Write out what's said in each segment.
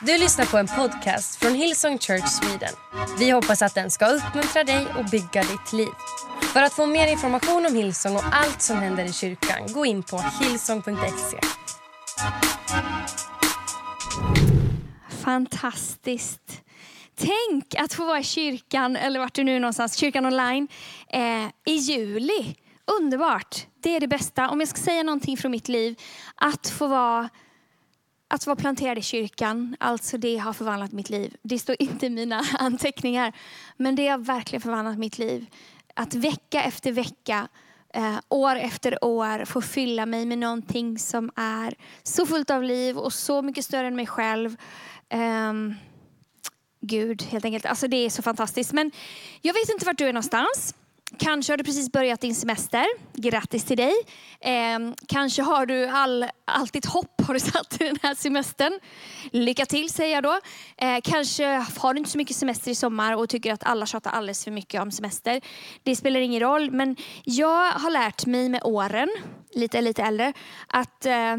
Du lyssnar på en podcast från Hillsong Church Sweden. Vi hoppas att den ska uppmuntra dig och bygga ditt liv. För att få mer information om Hillsong och allt som händer i kyrkan, gå in på hillsong.se. Fantastiskt. Tänk att få vara i kyrkan, eller vart du nu är någonstans, kyrkan online, eh, i juli. Underbart. Det är det bästa. Om jag ska säga någonting från mitt liv, att få vara att vara planterad i kyrkan, alltså det har förvandlat mitt liv. Det står inte i mina anteckningar, men det har verkligen förvandlat mitt liv. Att vecka efter vecka, eh, år efter år få fylla mig med någonting som är så fullt av liv och så mycket större än mig själv. Eh, Gud, helt enkelt. Alltså det är så fantastiskt. Men jag vet inte vart du är någonstans. Kanske har du precis börjat din semester. Grattis till dig. Eh, kanske har du all, allt ditt hopp har du satt i den här semestern. Lycka till säger jag då. Eh, kanske har du inte så mycket semester i sommar och tycker att alla tjatar alldeles för mycket om semester. Det spelar ingen roll. Men jag har lärt mig med åren, lite lite äldre, att eh,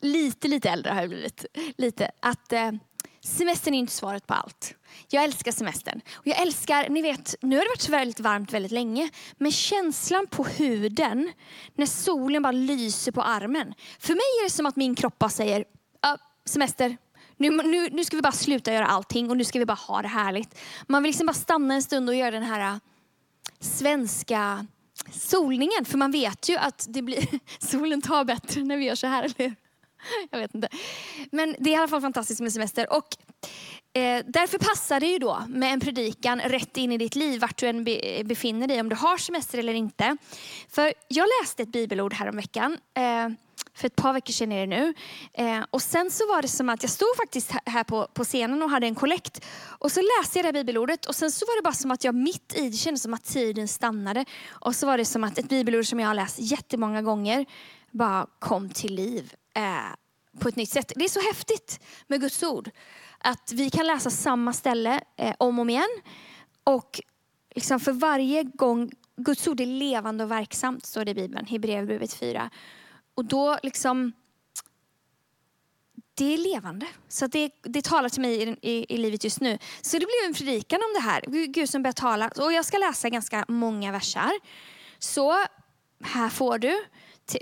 lite lite äldre har jag blivit. Lite, att ehm, semestern är inte svaret på allt. Jag älskar semestern. Och jag älskar, ni vet, nu har det varit väldigt varmt väldigt länge, men känslan på huden när solen bara lyser på armen. För mig är det som att min kropp bara säger, semester, nu, nu, nu ska vi bara sluta göra allting och nu ska vi bara ha det härligt. Man vill liksom bara stanna en stund och göra den här äh, svenska solningen. För man vet ju att det blir, solen tar bättre när vi gör så här, eller hur? Jag vet inte. Men det är i alla fall fantastiskt med semester. Och Eh, därför passar det ju då med en predikan rätt in i ditt liv, vart du än be, befinner dig, om du har semester eller inte. För jag läste ett bibelord häromveckan, eh, för ett par veckor sedan är det nu. Eh, och sen så var det som att jag stod faktiskt här på, på scenen och hade en kollekt. Och så läste jag det här bibelordet och sen så var det bara som att jag mitt i, det kändes som att tiden stannade. Och så var det som att ett bibelord som jag har läst jättemånga gånger bara kom till liv eh, på ett nytt sätt. Det är så häftigt med Guds ord. Att vi kan läsa samma ställe eh, om och om igen. Och liksom för varje gång, Guds ord är levande och verksamt, står det i Bibeln, Hebreerbrevet 4. Och då liksom, det är levande. Så det, det talar till mig i, i, i, livet just nu. Så det blev en predikan om det här. Gud som börjar tala. Och jag ska läsa ganska många versar. Så här får du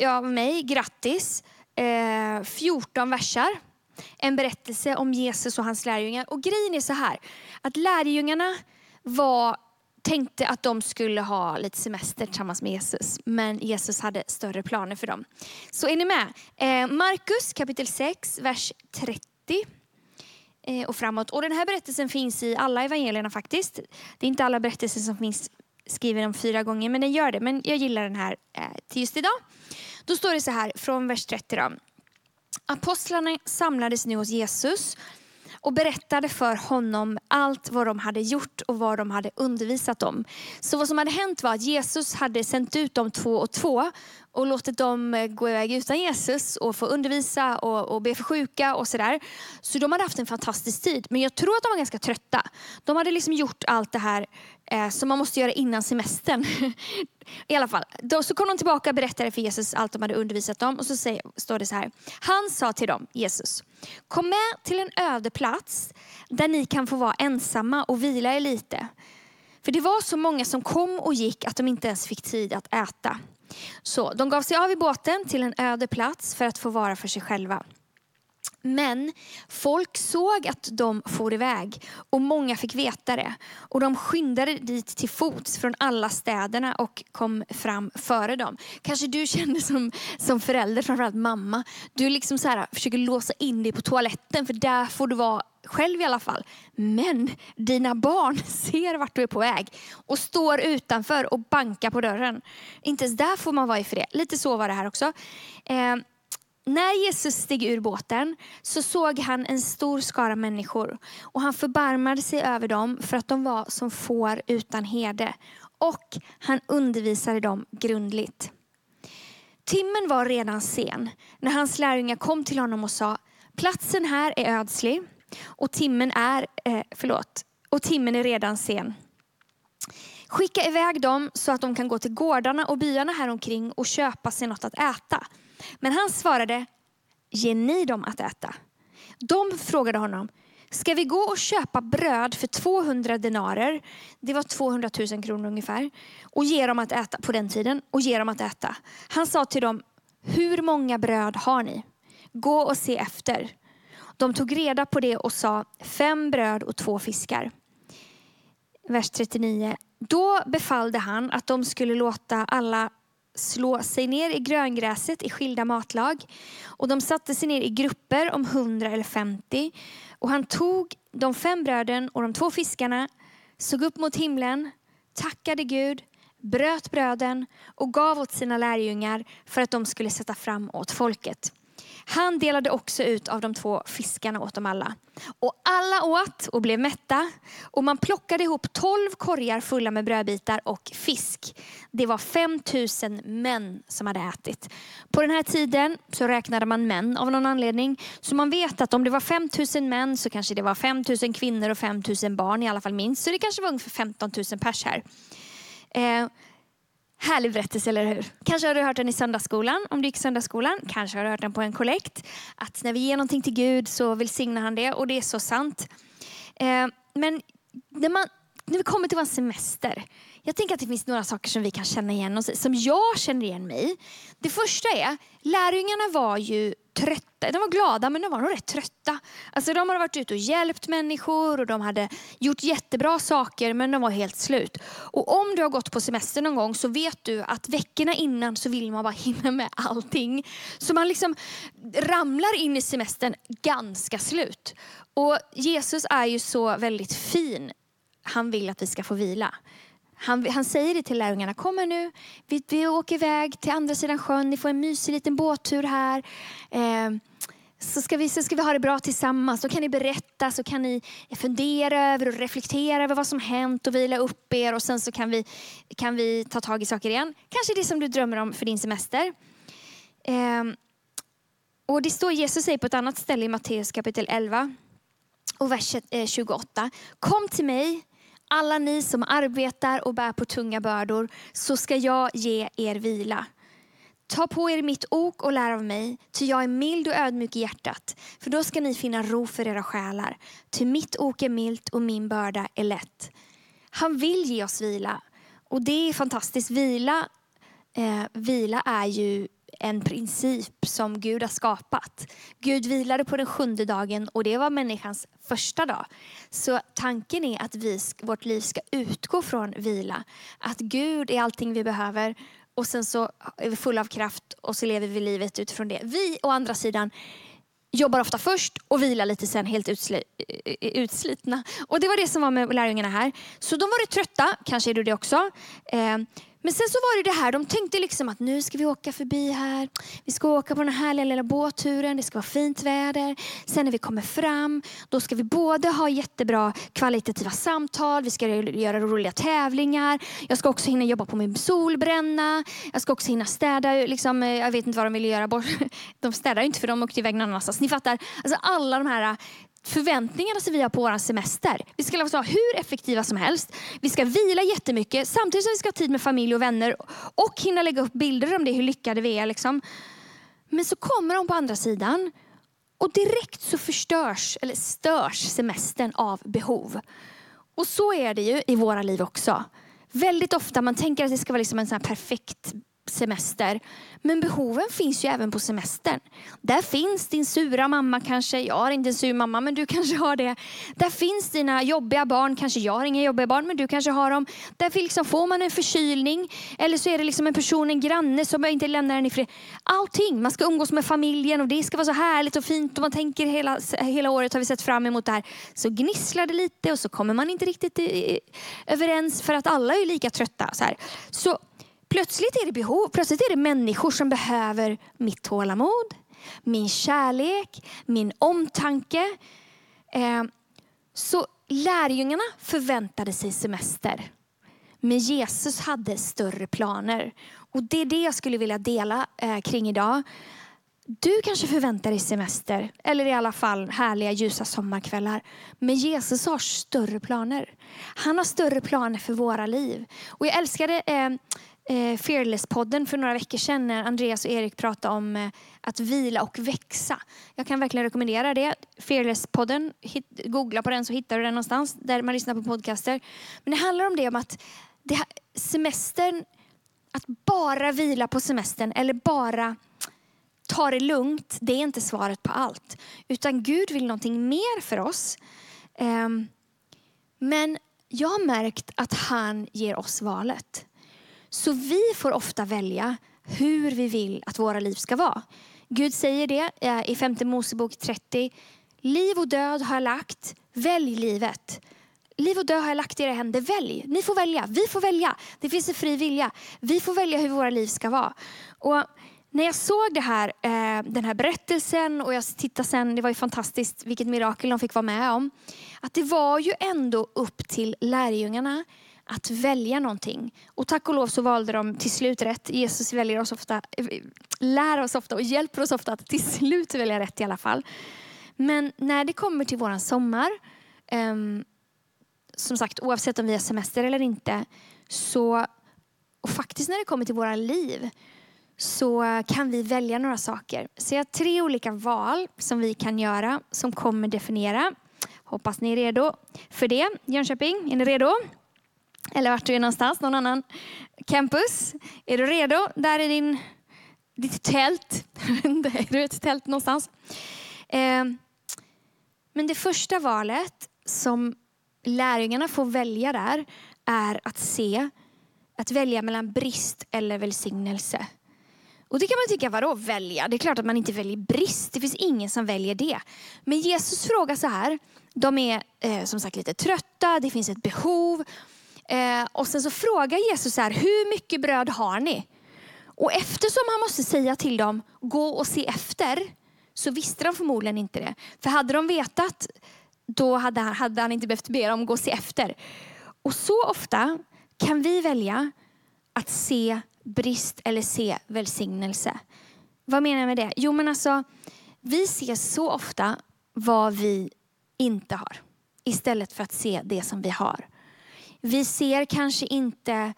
av mig, grattis, eh, 14 versar en berättelse om Jesus och hans lärjungar. Och grejen är så här, att lärjungarna var, tänkte att de skulle ha lite semester tillsammans med Jesus. Men Jesus hade större planer för dem. Så är ni med? Eh, Markus kapitel 6, vers 30 eh, och framåt. Och den här berättelsen finns i alla evangelierna faktiskt. Det är inte alla berättelser som finns skriver den fyra gånger, men den gör det. Men jag gillar den här eh, till just idag. Då står det så här från vers 30. Då. Apostlarna samlades nu hos Jesus och berättade för honom allt vad de hade gjort och vad de hade undervisat om. Så vad som hade hänt var att Jesus hade sänt ut dem två och två och låtit dem eh, gå iväg utan Jesus och få undervisa och, och be för sjuka och sådär. Så de hade haft en fantastisk tid. Men jag tror att de var ganska trötta. De hade liksom gjort allt det här eh, som man måste göra innan semestern. I alla fall, då, så kom de tillbaka och berättade för Jesus allt de hade undervisat om. Och så säger, står det så här. Han sa till dem, Jesus, kom med till en öde plats där ni kan få vara ensamma och vila er lite. För det var så många som kom och gick att de inte ens fick tid att äta. Så de gav sig av i båten till en öde plats för att få vara för sig själva. Men folk såg att de for iväg och många fick veta det. Och de skyndade dit till fots från alla städerna och kom fram före dem. Kanske du känner som, som förälder, framförallt mamma. Du liksom så här, försöker låsa in dig på toaletten för där får du vara själv i alla fall. Men dina barn ser vart du är på väg och står utanför och bankar på dörren. Inte ens där får man vara i fred. Lite så var det här också. Eh, när Jesus steg ur båten så såg han en stor skara människor och han förbarmade sig över dem för att de var som får utan herde. Och han undervisade dem grundligt. Timmen var redan sen när hans lärjungar kom till honom och sa Platsen här är ödslig och timmen är, eh, förlåt, och timmen är redan sen. Skicka iväg dem så att de kan gå till gårdarna och byarna här omkring och köpa sig något att äta. Men han svarade, ge ni dem att äta. De frågade honom, ska vi gå och köpa bröd för 200 denarer, det var 200 000 kronor ungefär, och ge dem att äta på den tiden och ge dem att äta. Han sa till dem, hur många bröd har ni? Gå och se efter. De tog reda på det och sa, fem bröd och två fiskar. Vers 39. Då befallde han att de skulle låta alla slå sig ner i gröngräset i skilda matlag. Och de satte sig ner i grupper om hundra eller femtio. Och han tog de fem bröden och de två fiskarna, såg upp mot himlen, tackade Gud, bröt bröden och gav åt sina lärjungar för att de skulle sätta fram åt folket. Han delade också ut av de två fiskarna åt dem alla. Och alla åt och blev mätta. Och man plockade ihop tolv korgar fulla med brödbitar och fisk. Det var 5000 män som hade ätit. På den här tiden så räknade man män av någon anledning. Så man vet att om det var 5000 män så kanske det var 5000 kvinnor och 5000 barn i alla fall minst. Så det kanske var ungefär 15 000 pers här. Eh, Härlig berättelse, eller hur? Kanske har du hört den i söndagsskolan, om du gick i söndagsskolan. Kanske har du hört den på en kollekt. Att när vi ger någonting till Gud så välsignar han det och det är så sant. Eh, men när, man, när vi kommer till vår semester, jag tänker att det finns några saker som vi kan känna igen oss i, som jag känner igen mig i. Det första är, lärjungarna var ju trötta. De var glada men de var nog rätt trötta. Alltså, de hade varit ute och hjälpt människor och de hade gjort jättebra saker men de var helt slut. Och om du har gått på semester någon gång så vet du att veckorna innan så vill man bara hinna med allting. Så man liksom ramlar in i semestern ganska slut. Och Jesus är ju så väldigt fin. Han vill att vi ska få vila. Han, han säger det till lärjungarna, kom här nu, vi, vi åker iväg till andra sidan sjön, ni får en mysig liten båttur här. Eh, så ska, vi, så ska vi ha det bra tillsammans. Då kan ni berätta, så kan ni fundera över och reflektera över vad som hänt och vila upp er och sen så kan vi, kan vi ta tag i saker igen. Kanske det som du drömmer om för din semester. Eh, och Det står Jesus säger på ett annat ställe i Matteus kapitel 11 och vers 28. Eh, kom till mig alla ni som arbetar och bär på tunga bördor, så ska jag ge er vila. Ta på er mitt ok och lär av mig, ty jag är mild och ödmjuk i hjärtat. För då ska ni finna ro för era själar. Ty mitt ok är milt och min börda är lätt. Han vill ge oss vila. Och det är fantastiskt. Vila, eh, vila är ju en princip som Gud har skapat. Gud vilade på den sjunde dagen och det var människans första dag. Så tanken är att vi, vårt liv ska utgå från vila. Att Gud är allting vi behöver och sen så är vi fulla av kraft och så lever vi livet utifrån det. Vi å andra sidan jobbar ofta först och vilar lite sen helt utsli eh, utslitna. Och det var det som var med lärjungarna här. Så de var trötta, kanske är du det också. Eh, men sen så var det det här, de tänkte liksom att nu ska vi åka förbi här. Vi ska åka på den här lilla båtturen, det ska vara fint väder. Sen när vi kommer fram, då ska vi både ha jättebra kvalitativa samtal, vi ska göra roliga tävlingar. Jag ska också hinna jobba på min solbränna. Jag ska också hinna städa, liksom, eh, jag vet inte vad de ville göra. De städar inte för de åkte iväg någon annanstans. Ni fattar, alltså alla de här förväntningarna som vi har på vår semester. Vi ska vara hur effektiva som helst. Vi ska vila jättemycket samtidigt som vi ska ha tid med familj och vänner och hinna lägga upp bilder om det, hur lyckade vi är. Liksom. Men så kommer de på andra sidan och direkt så förstörs eller störs semestern av behov. Och så är det ju i våra liv också. Väldigt ofta man tänker att det ska vara liksom en sån perfekt semester. Men behoven finns ju även på semestern. Där finns din sura mamma kanske. Jag har inte en sur mamma, men du kanske har det. Där finns dina jobbiga barn. Kanske jag har inga jobbiga barn, men du kanske har dem. Där liksom får man en förkylning. Eller så är det liksom en person, en granne som inte lämnar en i fred. Allting. Man ska umgås med familjen och det ska vara så härligt och fint. Och man tänker hela, hela året har vi sett fram emot det här. Så gnisslar det lite och så kommer man inte riktigt överens för att alla är lika trötta. Så, här. så Plötsligt är det behov, plötsligt är det människor som behöver mitt tålamod, min kärlek, min omtanke. Eh, så lärjungarna förväntade sig semester. Men Jesus hade större planer. Och Det är det jag skulle vilja dela eh, kring idag. Du kanske förväntar dig semester, eller i alla fall härliga ljusa sommarkvällar. Men Jesus har större planer. Han har större planer för våra liv. Och Jag älskade eh, eh, Fearless-podden för några veckor sedan när Andreas och Erik pratade om eh, att vila och växa. Jag kan verkligen rekommendera det. Fearless-podden, googla på den så hittar du den någonstans där man lyssnar på podcaster. Men det handlar om det om att det, semestern, att bara vila på semestern eller bara ta det lugnt, det är inte svaret på allt. Utan Gud vill någonting mer för oss. Ehm, men jag har märkt att han ger oss valet. Så vi får ofta välja hur vi vill att våra liv ska vara. Gud säger det eh, i femte Mosebok 30. Liv och död har jag lagt, välj livet. Liv och död har jag lagt i era händer, välj. Ni får välja, vi får välja. Det finns en fri vilja. Vi får välja hur våra liv ska vara. Och när jag såg det här, eh, den här berättelsen och jag tittade sen, det var ju fantastiskt vilket mirakel de fick vara med om. Att det var ju ändå upp till lärjungarna att välja någonting. Och tack och lov så valde de till slut rätt. Jesus väljer oss ofta, eh, lär oss ofta och hjälper oss ofta att till slut välja rätt i alla fall. Men när det kommer till våran sommar, um, som sagt oavsett om vi har semester eller inte, så, och faktiskt när det kommer till våra liv, så kan vi välja några saker. Så jag har tre olika val som vi kan göra som kommer definiera. Hoppas ni är redo för det. Jönköping, är ni redo? Eller vart du är någonstans, någon annan campus. Är du redo? Där är din, ditt tält. är du ett tält någonstans? Eh, men det första valet som lärjungarna får välja där är att se, att välja mellan brist eller välsignelse. Och det kan man tycka, vadå välja? Det är klart att man inte väljer brist. Det finns ingen som väljer det. Men Jesus frågar så här. De är eh, som sagt lite trötta, det finns ett behov. Eh, och sen så frågar Jesus så här, hur mycket bröd har ni? Och eftersom han måste säga till dem, gå och se efter, så visste de förmodligen inte det. För hade de vetat, då hade han, hade han inte behövt be dem gå och se efter. Och så ofta kan vi välja att se brist eller se välsignelse. Vad menar jag med det? Jo men alltså, vi ser så ofta vad vi inte har istället för att se det som vi har. Vi ser kanske inte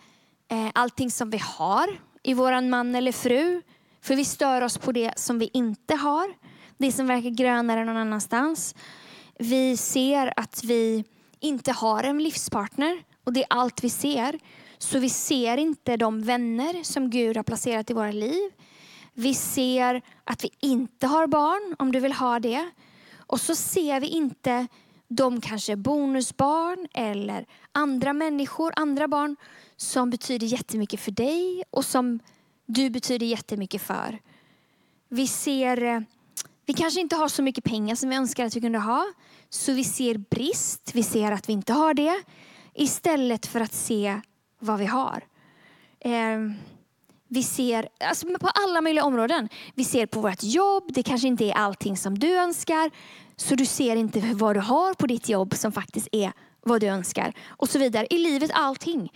eh, allting som vi har i våran man eller fru. För vi stör oss på det som vi inte har. Det som verkar grönare någon annanstans. Vi ser att vi inte har en livspartner och det är allt vi ser. Så vi ser inte de vänner som Gud har placerat i våra liv. Vi ser att vi inte har barn, om du vill ha det. Och så ser vi inte de kanske är bonusbarn eller andra människor, andra barn som betyder jättemycket för dig och som du betyder jättemycket för. Vi ser, eh, vi kanske inte har så mycket pengar som vi önskar att vi kunde ha. Så vi ser brist, vi ser att vi inte har det. Istället för att se vad vi har. Eh, vi ser alltså på alla möjliga områden. Vi ser på vårt jobb, det kanske inte är allting som du önskar. Så du ser inte vad du har på ditt jobb som faktiskt är vad du önskar. Och så vidare. I livet, allting.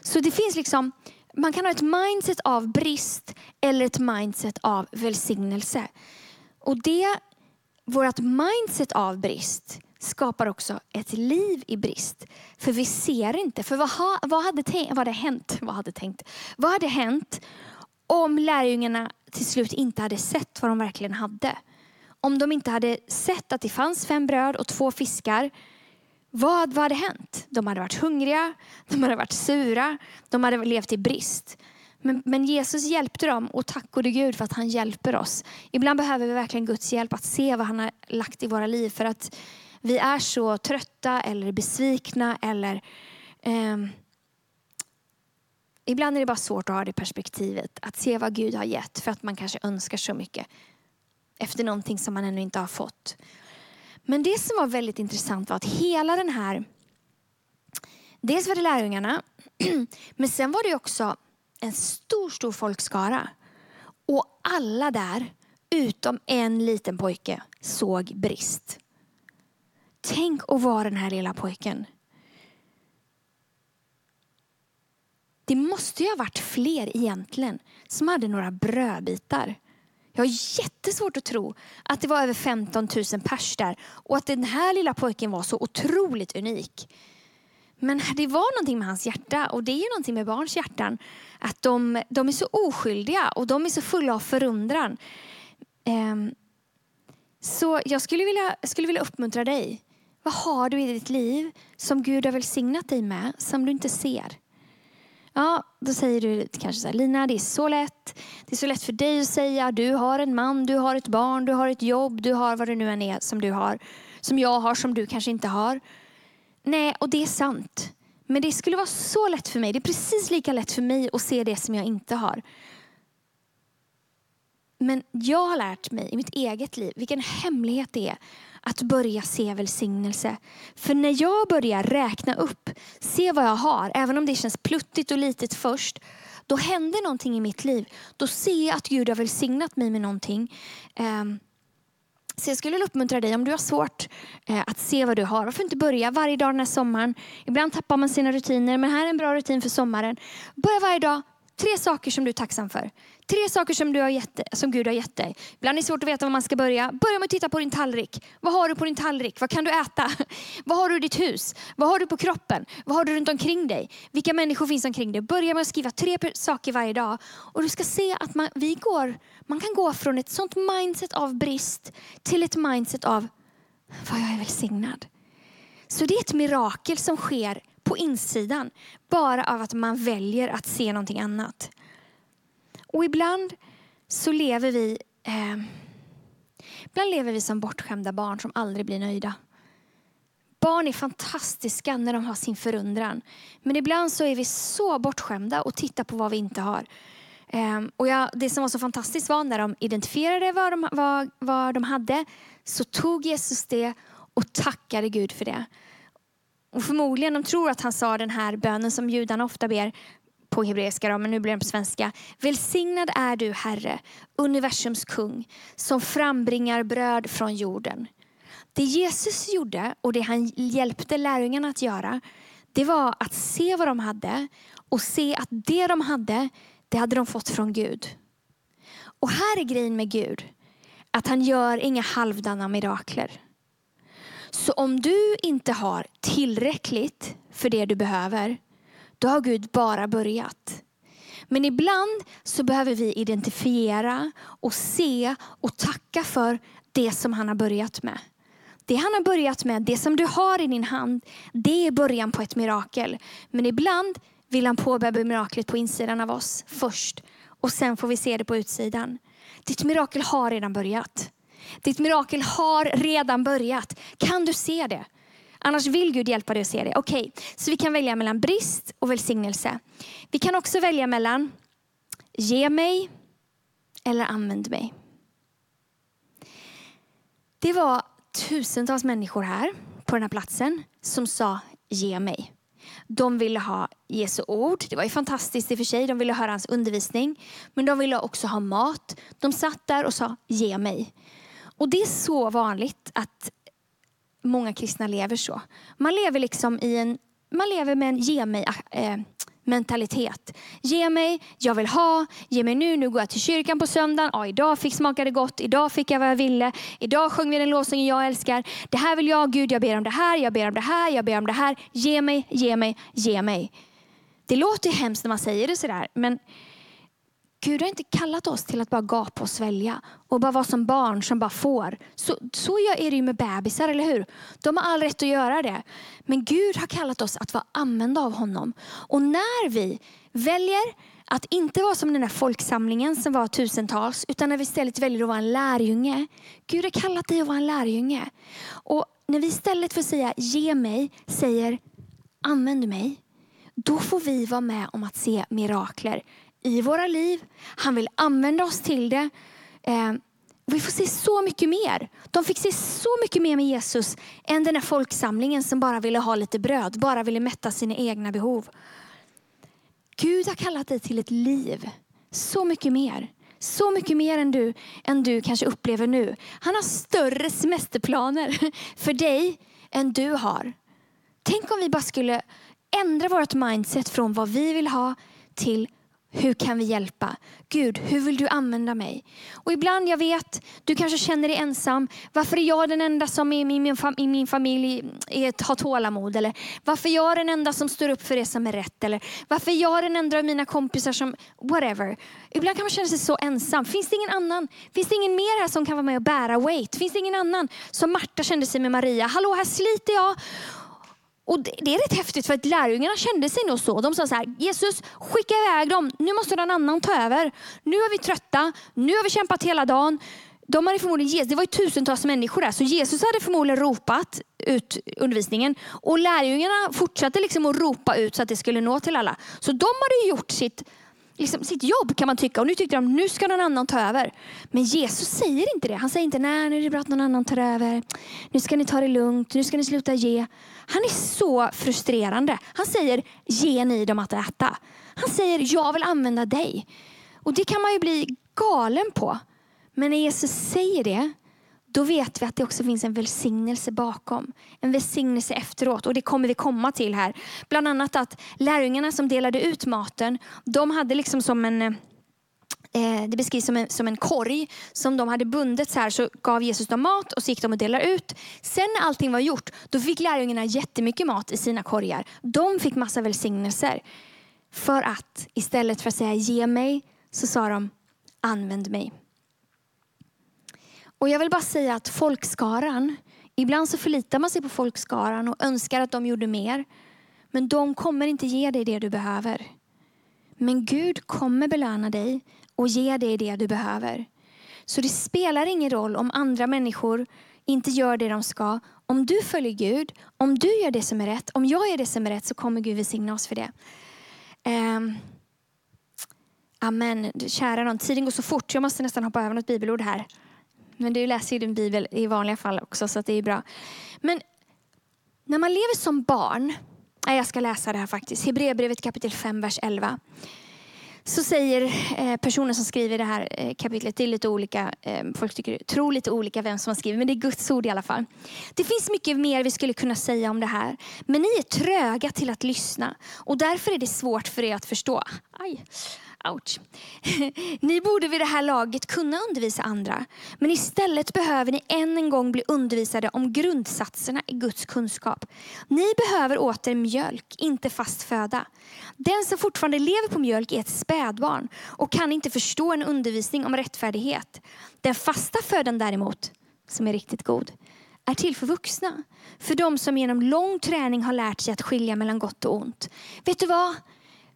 Så det finns liksom, man kan ha ett mindset av brist eller ett mindset av välsignelse. Och det, vårt mindset av brist skapar också ett liv i brist. För vi ser inte. För vad, ha, vad, hade, vad hade hänt? Vad hade tänkt? Vad hade hänt om lärjungarna till slut inte hade sett vad de verkligen hade? Om de inte hade sett att det fanns fem bröd och två fiskar, vad, vad hade hänt? De hade varit hungriga, de hade varit sura, de hade levt i brist. Men, men, Jesus hjälpte dem och tack gode Gud för att han hjälper oss. Ibland behöver vi verkligen Guds hjälp att se vad han har lagt i våra liv. För att vi är så trötta eller besvikna eller eh, Ibland är det bara svårt att ha det perspektivet, att se vad Gud har gett för att man kanske önskar så mycket efter någonting som man ännu inte har fått. Men det som var väldigt intressant var att hela den här, dels var det lärjungarna, men sen var det också en stor, stor folkskara. Och alla där, utom en liten pojke, såg brist. Tänk att vara den här lilla pojken. Det måste ju ha varit fler egentligen som hade några brödbitar. Jag har jättesvårt att tro att det var över 15 000 pers där och att den här lilla pojken var så otroligt unik. Men det var någonting med hans hjärta och det är ju någonting med barns hjärtan. Att de, de är så oskyldiga och de är så fulla av förundran. Um, så jag skulle vilja, skulle vilja uppmuntra dig. Vad har du i ditt liv som Gud har välsignat dig med som du inte ser? Ja, då säger du kanske så här, Lina det är så lätt. Det är så lätt för dig att säga, du har en man, du har ett barn, du har ett jobb, du har vad det nu än är som du har. Som jag har, som du kanske inte har. Nej, och det är sant. Men det skulle vara så lätt för mig, det är precis lika lätt för mig att se det som jag inte har. Men jag har lärt mig i mitt eget liv vilken hemlighet det är att börja se välsignelse. För när jag börjar räkna upp, se vad jag har, även om det känns pluttigt och litet först, då händer någonting i mitt liv. Då ser jag att Gud har välsignat mig med någonting. Um, så jag skulle uppmuntra dig, om du har svårt eh, att se vad du har, varför inte börja varje dag den här sommaren? Ibland tappar man sina rutiner, men här är en bra rutin för sommaren. Börja varje dag, tre saker som du är tacksam för. Tre saker som, du har gett, som Gud har gett dig. Ibland är det svårt att veta var man ska börja. Börja med att titta på din tallrik. Vad har du på din tallrik? Vad kan du äta? Vad har du i ditt hus? Vad har du på kroppen? Vad har du runt omkring dig? Vilka människor finns omkring dig? Börja med att skriva tre saker varje dag. Och du ska se att man, vi går, man kan gå från ett sånt mindset av brist till ett mindset av vad jag är välsignad. Så det är ett mirakel som sker på insidan bara av att man väljer att se någonting annat. Och ibland så lever vi eh, Ibland lever vi som bortskämda barn som aldrig blir nöjda. Barn är fantastiska när de har sin förundran. Men ibland så är vi så bortskämda och tittar på vad vi inte har. Ehm, och jag, det som var så fantastiskt var när de identifierade vad de, vad, vad de hade så tog Jesus det och tackade Gud för det. Och förmodligen de tror att han sa den här bönen som judarna ofta ber på hebreiska, men nu blir den på svenska. Välsignad är du, Herre, universums kung, som frambringar bröd från jorden. Det Jesus gjorde och det han hjälpte lärjungarna att göra, det var att se vad de hade och se att det de hade, det hade de fått från Gud. Och här är grejen med Gud, att han gör inga halvdana mirakler. Så om du inte har tillräckligt för det du behöver, då har Gud bara börjat. Men ibland så behöver vi identifiera och se och tacka för det som han har börjat med. Det han har börjat med, det som du har i din hand, det är början på ett mirakel. Men ibland vill han påbörja miraklet på insidan av oss först och sen får vi se det på utsidan. Ditt mirakel har redan börjat. Ditt mirakel har redan börjat. Kan du se det? Annars vill Gud hjälpa dig att se det. Okej, okay. så vi kan välja mellan brist och välsignelse. Vi kan också välja mellan ge mig eller använd mig. Det var tusentals människor här på den här platsen som sa ge mig. De ville ha Jesu ord. Det var ju fantastiskt i och för sig. De ville höra hans undervisning. Men de ville också ha mat. De satt där och sa ge mig. Och det är så vanligt att många kristna lever så. Man lever liksom i en, man lever med en ge mig äh, mentalitet. Ge mig, jag vill ha, ge mig nu, nu går jag till kyrkan på söndagen, ja, idag fick smaka det gott, idag fick jag vad jag ville, idag sjöng vi den lovsången jag älskar. Det här vill jag, Gud, jag ber om det här, jag ber om det här, jag ber om det här. Ge mig, ge mig, ge mig. Det låter hemskt när man säger det sådär, men Gud har inte kallat oss till att bara gapa och svälja och bara vara som barn som bara får. Så, så är det ju med bebisar, eller hur? De har all rätt att göra det. Men Gud har kallat oss att vara använda av honom. Och när vi väljer att inte vara som den där folksamlingen som var tusentals, utan när vi istället väljer att vara en lärjunge. Gud har kallat dig att vara en lärjunge. Och när vi istället för att säga ge mig, säger använd mig, då får vi vara med om att se mirakler i våra liv. Han vill använda oss till det. Eh, vi får se så mycket mer. De fick se så mycket mer med Jesus än den här folksamlingen som bara ville ha lite bröd, bara ville mätta sina egna behov. Gud har kallat dig till ett liv, så mycket mer. Så mycket mer än du, än du kanske upplever nu. Han har större semesterplaner för dig än du har. Tänk om vi bara skulle ändra vårt mindset från vad vi vill ha till hur kan vi hjälpa? Gud, hur vill du använda mig? Och ibland, jag vet, du kanske känner dig ensam. Varför är jag den enda som i min, i min familj är, har tålamod? Eller varför är jag den enda som står upp för det som är rätt? Eller varför är jag den enda av mina kompisar som, whatever. Ibland kan man känna sig så ensam. Finns det ingen annan? Finns det ingen mer här som kan vara med och bära weight? Finns det ingen annan? Som Marta kände sig med Maria. Hallå, här sliter jag och Det är rätt häftigt för att lärjungarna kände sig nog så. De sa så här, Jesus skicka iväg dem, nu måste någon annan ta över. Nu är vi trötta, nu har vi kämpat hela dagen. De hade förmodligen, det var ju tusentals människor där, så Jesus hade förmodligen ropat ut undervisningen. Och lärjungarna fortsatte liksom att ropa ut så att det skulle nå till alla. Så de hade gjort sitt liksom, sitt jobb kan man tycka. Och nu tyckte de nu ska någon annan ta över. Men Jesus säger inte det. Han säger inte nej nu är det bra att någon annan tar över. Nu ska ni ta det lugnt. Nu ska ni sluta ge. Han är så frustrerande. Han säger ge ni dem att äta. Han säger jag vill använda dig. Och det kan man ju bli galen på. Men när Jesus säger det då vet vi att det också finns en välsignelse bakom. En välsignelse efteråt och det kommer vi komma till här. Bland annat att lärjungarna som delade ut maten, de hade liksom som en eh, det beskrivs som en, som en korg som de hade bundit så här. Så gav Jesus dem mat och så gick de och delade ut. Sen när allting var gjort, då fick lärjungarna jättemycket mat i sina korgar. De fick massa välsignelser. För att istället för att säga ge mig, så sa de använd mig. Och jag vill bara säga att folkskaran, ibland så förlitar man sig på folkskaran och önskar att de gjorde mer. Men de kommer inte ge dig det du behöver. Men Gud kommer belöna dig och ge dig det du behöver. Så det spelar ingen roll om andra människor inte gör det de ska. Om du följer Gud, om du gör det som är rätt, om jag gör det som är rätt så kommer Gud välsigna oss för det. Um, amen. Kära någon, tiden går så fort. Jag måste nästan hoppa över något bibelord här. Men du läser ju din bibel i vanliga fall också så det är bra. Men när man lever som barn, nej, jag ska läsa det här faktiskt, Hebreerbrevet kapitel 5, vers 11. Så säger eh, personen som skriver det här eh, kapitlet, det är lite olika, eh, folk tycker, tror lite olika vem som har skrivit, men det är Guds ord i alla fall. Det finns mycket mer vi skulle kunna säga om det här, men ni är tröga till att lyssna och därför är det svårt för er att förstå. Aj. Ouch. Ni borde vid det här laget kunna undervisa andra. Men istället behöver ni än en gång bli undervisade om grundsatserna i Guds kunskap. Ni behöver åter mjölk, inte fast föda. Den som fortfarande lever på mjölk är ett spädbarn och kan inte förstå en undervisning om rättfärdighet. Den fasta födan däremot, som är riktigt god, är till för vuxna. För de som genom lång träning har lärt sig att skilja mellan gott och ont. Vet du vad?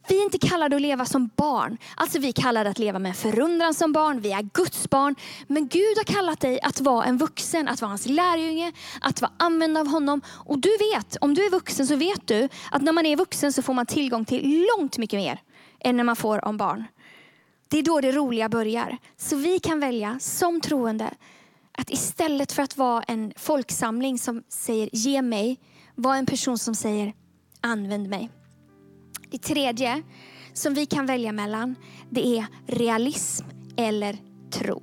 Vi är inte kallade att leva som barn. Alltså vi är kallade att leva med förundran som barn. Vi är Guds barn. Men Gud har kallat dig att vara en vuxen, att vara hans lärjunge, att vara använd av honom. Och du vet, om du är vuxen så vet du att när man är vuxen så får man tillgång till långt mycket mer än när man får om barn. Det är då det roliga börjar. Så vi kan välja som troende att istället för att vara en folksamling som säger ge mig, vara en person som säger använd mig. Det tredje som vi kan välja mellan, det är realism eller tro.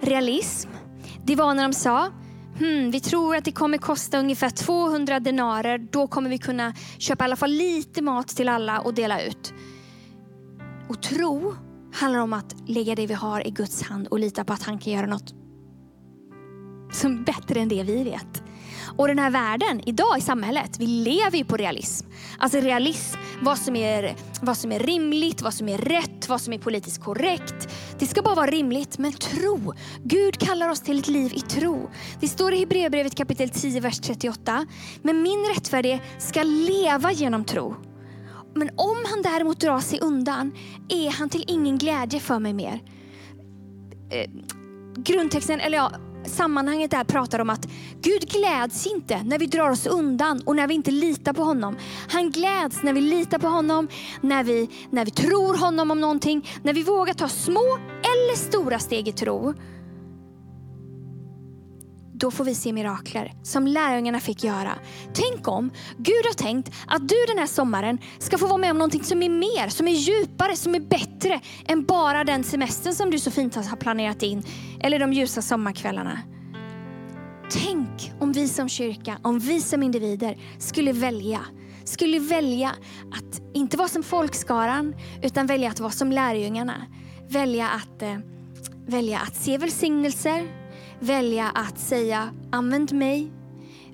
Realism, det var när de sa, hmm, vi tror att det kommer kosta ungefär 200 denarer, då kommer vi kunna köpa i alla fall lite mat till alla och dela ut. Och tro handlar om att lägga det vi har i Guds hand och lita på att han kan göra något som bättre än det vi vet. Och den här världen, idag i samhället, vi lever ju på realism. Alltså realism, vad som, är, vad som är rimligt, vad som är rätt, vad som är politiskt korrekt. Det ska bara vara rimligt, men tro. Gud kallar oss till ett liv i tro. Det står i Hebreerbrevet kapitel 10, vers 38. Men min rättfärdige ska leva genom tro. Men om han däremot drar sig undan är han till ingen glädje för mig mer. Eh, grundtexten, eller ja, sammanhanget där pratar om att Gud gläds inte när vi drar oss undan och när vi inte litar på honom. Han gläds när vi litar på honom, när vi, när vi tror honom om någonting, när vi vågar ta små eller stora steg i tro då får vi se mirakler som lärjungarna fick göra. Tänk om Gud har tänkt att du den här sommaren ska få vara med om någonting som är mer, som är djupare, som är bättre än bara den semestern som du så fint har planerat in eller de ljusa sommarkvällarna. Tänk om vi som kyrka, om vi som individer skulle välja skulle välja att inte vara som folkskaran utan välja att vara som lärjungarna. Välja att, eh, välja att se välsignelser, välja att säga använd mig,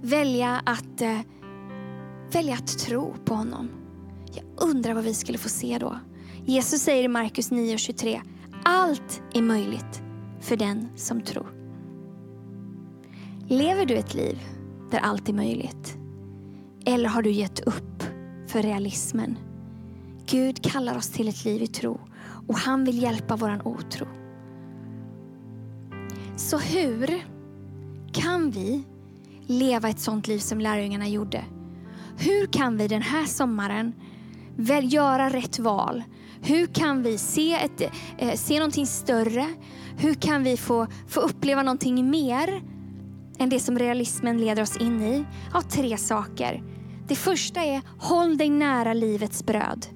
välja att, eh, välja att tro på honom. Jag undrar vad vi skulle få se då. Jesus säger i Markus 9.23 allt är möjligt för den som tror. Lever du ett liv där allt är möjligt? Eller har du gett upp för realismen? Gud kallar oss till ett liv i tro och han vill hjälpa våran otro. Så hur kan vi leva ett sånt liv som lärjungarna gjorde? Hur kan vi den här sommaren väl göra rätt val? Hur kan vi se, ett, eh, se någonting större? Hur kan vi få, få uppleva någonting mer än det som realismen leder oss in i? Ja, tre saker. Det första är håll dig nära livets bröd.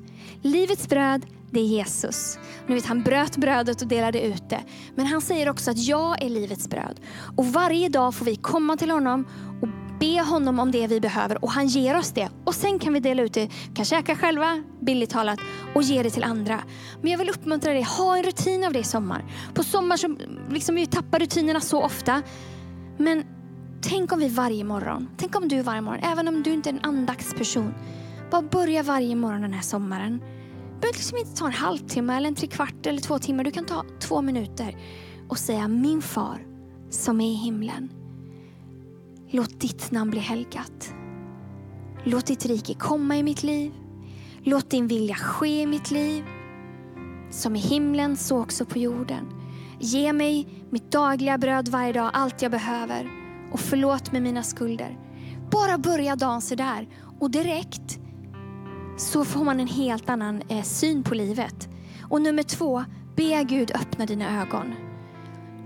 Livets bröd, det är Jesus. Nu vet, han bröt brödet och delade ut det. Men han säger också att jag är livets bröd. Och varje dag får vi komma till honom och be honom om det vi behöver och han ger oss det. Och sen kan vi dela ut det, vi kan käka själva, billigt talat, och ge det till andra. Men jag vill uppmuntra dig, ha en rutin av det i sommar. På sommar så liksom vi tappar rutinerna så ofta. Men tänk om vi varje morgon, tänk om du varje morgon, även om du inte är en andaktsperson, bara börja varje morgon den här sommaren. Behöver liksom inte ta en halvtimme, eller en trekvart eller två timmar. Du kan ta två minuter och säga min far som är i himlen. Låt ditt namn bli helgat. Låt ditt rike komma i mitt liv. Låt din vilja ske i mitt liv. Som i himlen så också på jorden. Ge mig mitt dagliga bröd varje dag, allt jag behöver. Och förlåt mig mina skulder. Bara börja dagen sådär. och direkt så får man en helt annan eh, syn på livet. Och nummer två, be Gud öppna dina ögon.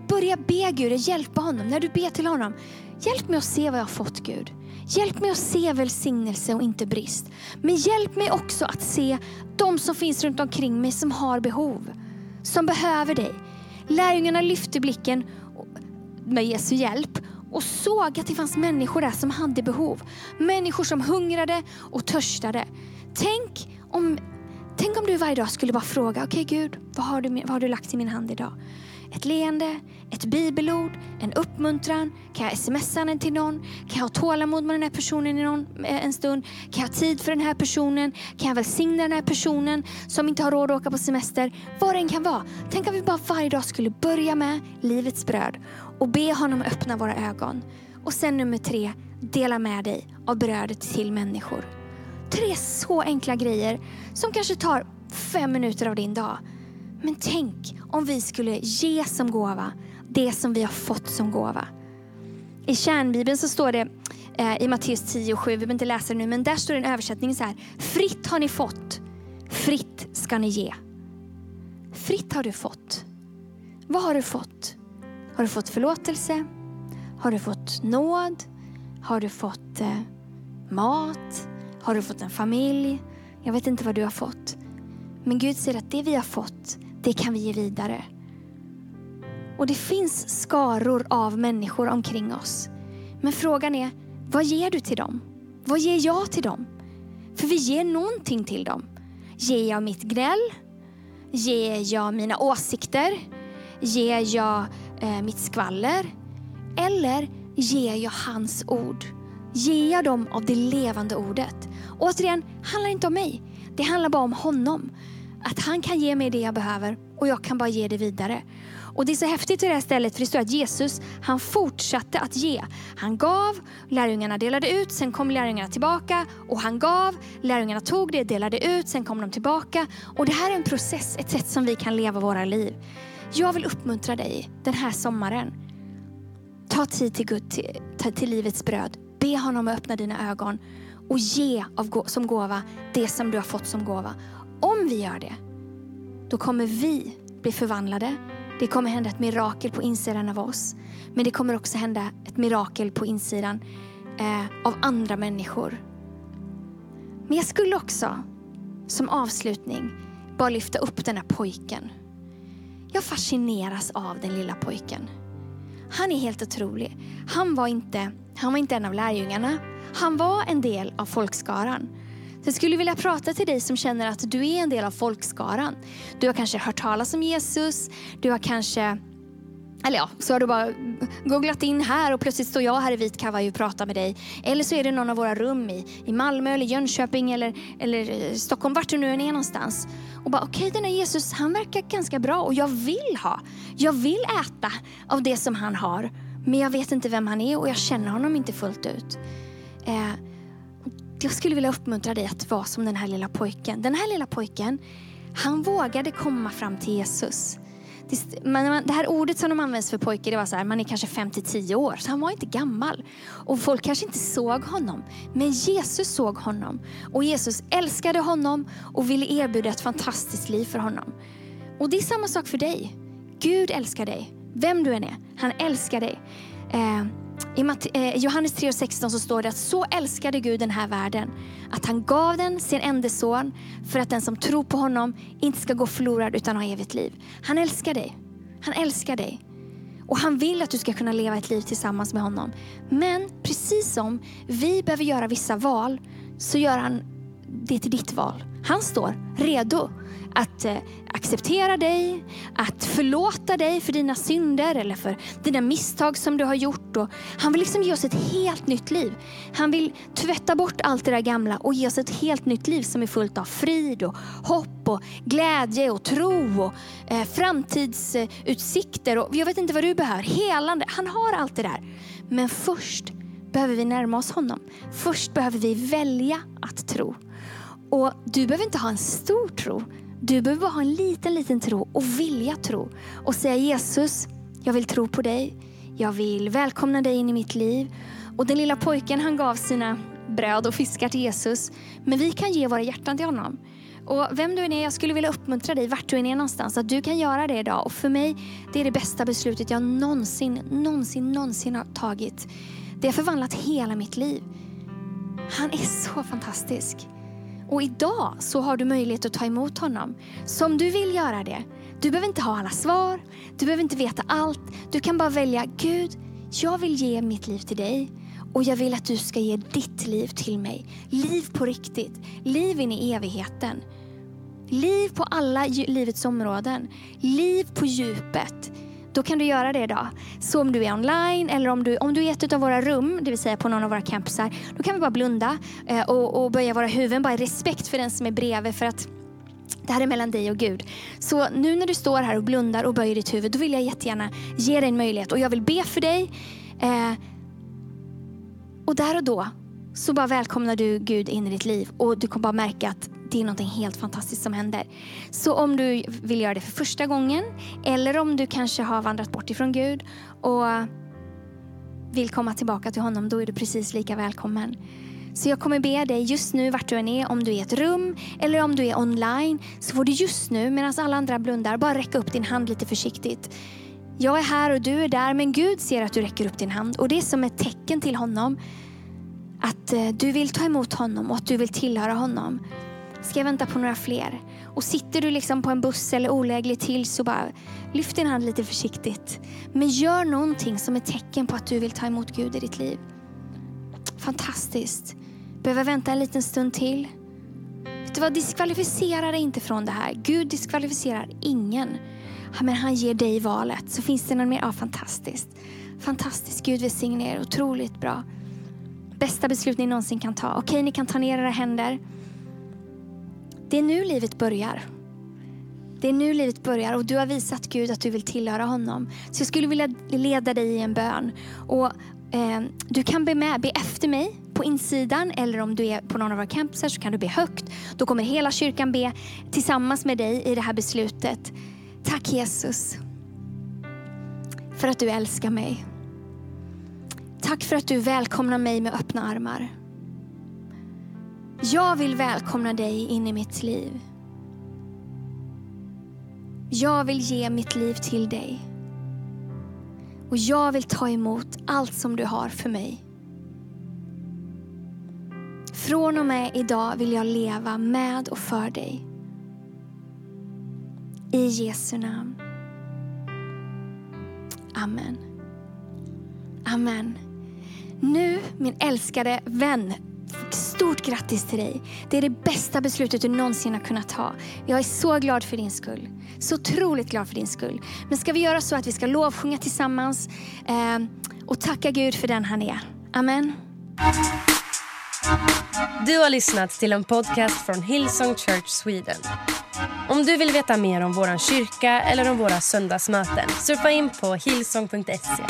Börja be Gud hjälpa honom. När du ber till honom, hjälp mig att se vad jag har fått Gud. Hjälp mig att se välsignelse och inte brist. Men hjälp mig också att se de som finns runt omkring mig som har behov. Som behöver dig. Lärjungarna lyfte blicken med Jesu hjälp och såg att det fanns människor där som hade behov. Människor som hungrade och törstade. Tänk om, tänk om du varje dag skulle bara fråga, okej okay, Gud, vad har, du, vad har du lagt i min hand idag? Ett leende, ett bibelord, en uppmuntran. Kan jag smsa den till någon? Kan jag ha tålamod med den här personen i någon, eh, en stund? Kan jag ha tid för den här personen? Kan jag välsigna den här personen som inte har råd att åka på semester? Vad det än kan vara. Tänk om vi bara varje dag skulle börja med livets bröd och be honom öppna våra ögon. Och sen nummer tre, dela med dig av brödet till människor. Tre så enkla grejer som kanske tar fem minuter av din dag. Men tänk om vi skulle ge som gåva det som vi har fått som gåva. I kärnbibeln så står det eh, i Matteus 10 och 7, vi behöver inte läsa det nu, men där står det en översättning så här. Fritt har ni fått, fritt ska ni ge. Fritt har du fått. Vad har du fått? Har du fått förlåtelse? Har du fått nåd? Har du fått eh, mat? Har du fått en familj? Jag vet inte vad du har fått. Men Gud säger att det vi har fått, det kan vi ge vidare. Och det finns skaror av människor omkring oss. Men frågan är, vad ger du till dem? Vad ger jag till dem? För vi ger någonting till dem. Ger jag mitt gnäll? Ger jag mina åsikter? Ger jag eh, mitt skvaller? Eller ger jag hans ord? Ger jag dem av det levande ordet? Återigen, handlar inte om mig. Det handlar bara om honom. Att han kan ge mig det jag behöver och jag kan bara ge det vidare. Och Det är så häftigt i det här stället för det står att Jesus han fortsatte att ge. Han gav, lärjungarna delade ut, sen kom lärjungarna tillbaka och han gav, lärjungarna tog det, delade ut, sen kom de tillbaka. Och Det här är en process, ett sätt som vi kan leva våra liv. Jag vill uppmuntra dig den här sommaren. Ta tid till Gud, till, till livets bröd. Be honom att öppna dina ögon och ge av, som gåva det som du har fått som gåva. Om vi gör det, då kommer vi bli förvandlade. Det kommer hända ett mirakel på insidan av oss. Men det kommer också hända ett mirakel på insidan eh, av andra människor. Men jag skulle också som avslutning bara lyfta upp den här pojken. Jag fascineras av den lilla pojken. Han är helt otrolig. Han var inte, han var inte en av lärjungarna. Han var en del av folkskaran. jag skulle vilja prata till dig som känner att du är en del av folkskaran. Du har kanske hört talas om Jesus, du har kanske eller ja, så har du bara googlat in här och plötsligt står jag här i vit kavaj och pratar med dig. Eller så är det någon av våra rum i, i Malmö eller Jönköping eller, eller eh, Stockholm, vart du nu än är någonstans. Och bara, okej okay, den här Jesus, han verkar ganska bra och jag vill ha. Jag vill äta av det som han har. Men jag vet inte vem han är och jag känner honom inte fullt ut. Eh, jag skulle vilja uppmuntra dig att vara som den här lilla pojken. Den här lilla pojken, han vågade komma fram till Jesus. Det, här ordet som de används för pojke, det var så här, man är kanske 5 10 år, så han var inte gammal. Och folk kanske inte såg honom, men Jesus såg honom. Och Jesus älskade honom och ville erbjuda ett fantastiskt liv för honom. Och det är samma sak för dig. Gud älskar dig, vem du än är. Han älskar dig. Eh, i eh, Johannes 3.16 så står det att så älskade Gud den här världen att han gav den sin enda son för att den som tror på honom inte ska gå förlorad utan ha evigt liv. Han älskar dig. Han älskar dig. Och han vill att du ska kunna leva ett liv tillsammans med honom. Men precis som vi behöver göra vissa val så gör han det till ditt val. Han står redo att eh, acceptera dig, att förlåta dig för dina synder eller för dina misstag som du har gjort. Och han vill liksom ge oss ett helt nytt liv. Han vill tvätta bort allt det där gamla och ge oss ett helt nytt liv som är fullt av frid och hopp och glädje och tro och eh, framtidsutsikter. Och jag vet inte vad du behöver. Helande. Han har allt det där. Men först behöver vi närma oss honom. Först behöver vi välja att tro. Och Du behöver inte ha en stor tro. Du behöver bara ha en liten, liten tro och vilja tro. Och säga Jesus, jag vill tro på dig. Jag vill välkomna dig in i mitt liv. Och den lilla pojken han gav sina bröd och fiskar till Jesus. Men vi kan ge våra hjärtan till honom. Och vem du än är, jag skulle vilja uppmuntra dig vart du än är någonstans, att du kan göra det idag. Och för mig, det är det bästa beslutet jag någonsin, någonsin, någonsin har tagit. Det har förvandlat hela mitt liv. Han är så fantastisk. Och idag så har du möjlighet att ta emot honom. Så om du vill göra det, du behöver inte ha alla svar, du behöver inte veta allt. Du kan bara välja, Gud, jag vill ge mitt liv till dig. Och jag vill att du ska ge ditt liv till mig. Liv på riktigt, liv in i evigheten. Liv på alla livets områden. Liv på djupet då kan du göra det idag. Så om du är online eller om du, om du är i ett av våra rum, det vill säga på någon av våra campusar, då kan vi bara blunda eh, och, och böja våra huvuden, bara i respekt för den som är bredvid. För att det här är mellan dig och Gud. Så nu när du står här och blundar och böjer ditt huvud, då vill jag jättegärna ge dig en möjlighet. Och jag vill be för dig. Eh, och där och då så bara välkomnar du Gud in i ditt liv och du kommer bara märka att det är något helt fantastiskt som händer. Så om du vill göra det för första gången eller om du kanske har vandrat bort ifrån Gud och vill komma tillbaka till honom, då är du precis lika välkommen. Så jag kommer be dig just nu vart du än är, om du är i ett rum eller om du är online, så får du just nu medan alla andra blundar bara räcka upp din hand lite försiktigt. Jag är här och du är där, men Gud ser att du räcker upp din hand och det är som ett tecken till honom att eh, du vill ta emot honom och att du vill tillhöra honom. Ska jag vänta på några fler? Och sitter du liksom på en buss eller olägligt till så bara lyft din hand lite försiktigt. Men gör någonting som ett tecken på att du vill ta emot Gud i ditt liv. Fantastiskt. Behöver vänta en liten stund till. Vet du vad, diskvalificera dig inte från det här. Gud diskvalificerar ingen. Men han ger dig valet. Så finns det någon mer? Ja, fantastiskt. Fantastiskt. Gud välsigne er. Otroligt bra. Bästa beslut ni någonsin kan ta. Okej, ni kan ta ner era händer. Det är nu livet börjar. Det är nu livet börjar och du har visat Gud att du vill tillhöra honom. Så jag skulle vilja leda dig i en bön. Och, eh, du kan be med, be efter mig på insidan eller om du är på någon av våra campusar så kan du be högt. Då kommer hela kyrkan be tillsammans med dig i det här beslutet. Tack Jesus för att du älskar mig. Tack för att du välkomnar mig med öppna armar. Jag vill välkomna dig in i mitt liv. Jag vill ge mitt liv till dig. Och jag vill ta emot allt som du har för mig. Från och med idag vill jag leva med och för dig. I Jesu namn. Amen. Amen. Nu, min älskade vän, Stort grattis till dig. Det är det bästa beslutet du någonsin har kunnat ta. Jag är så glad för din skull. Så otroligt glad för din skull. Men ska vi göra så att vi ska lovsjunga tillsammans eh, och tacka Gud för den han är. Amen. Du har lyssnat till en podcast från Hillsong Church Sweden. Om du vill veta mer om vår kyrka eller om våra söndagsmöten surfa in på hillsong.se.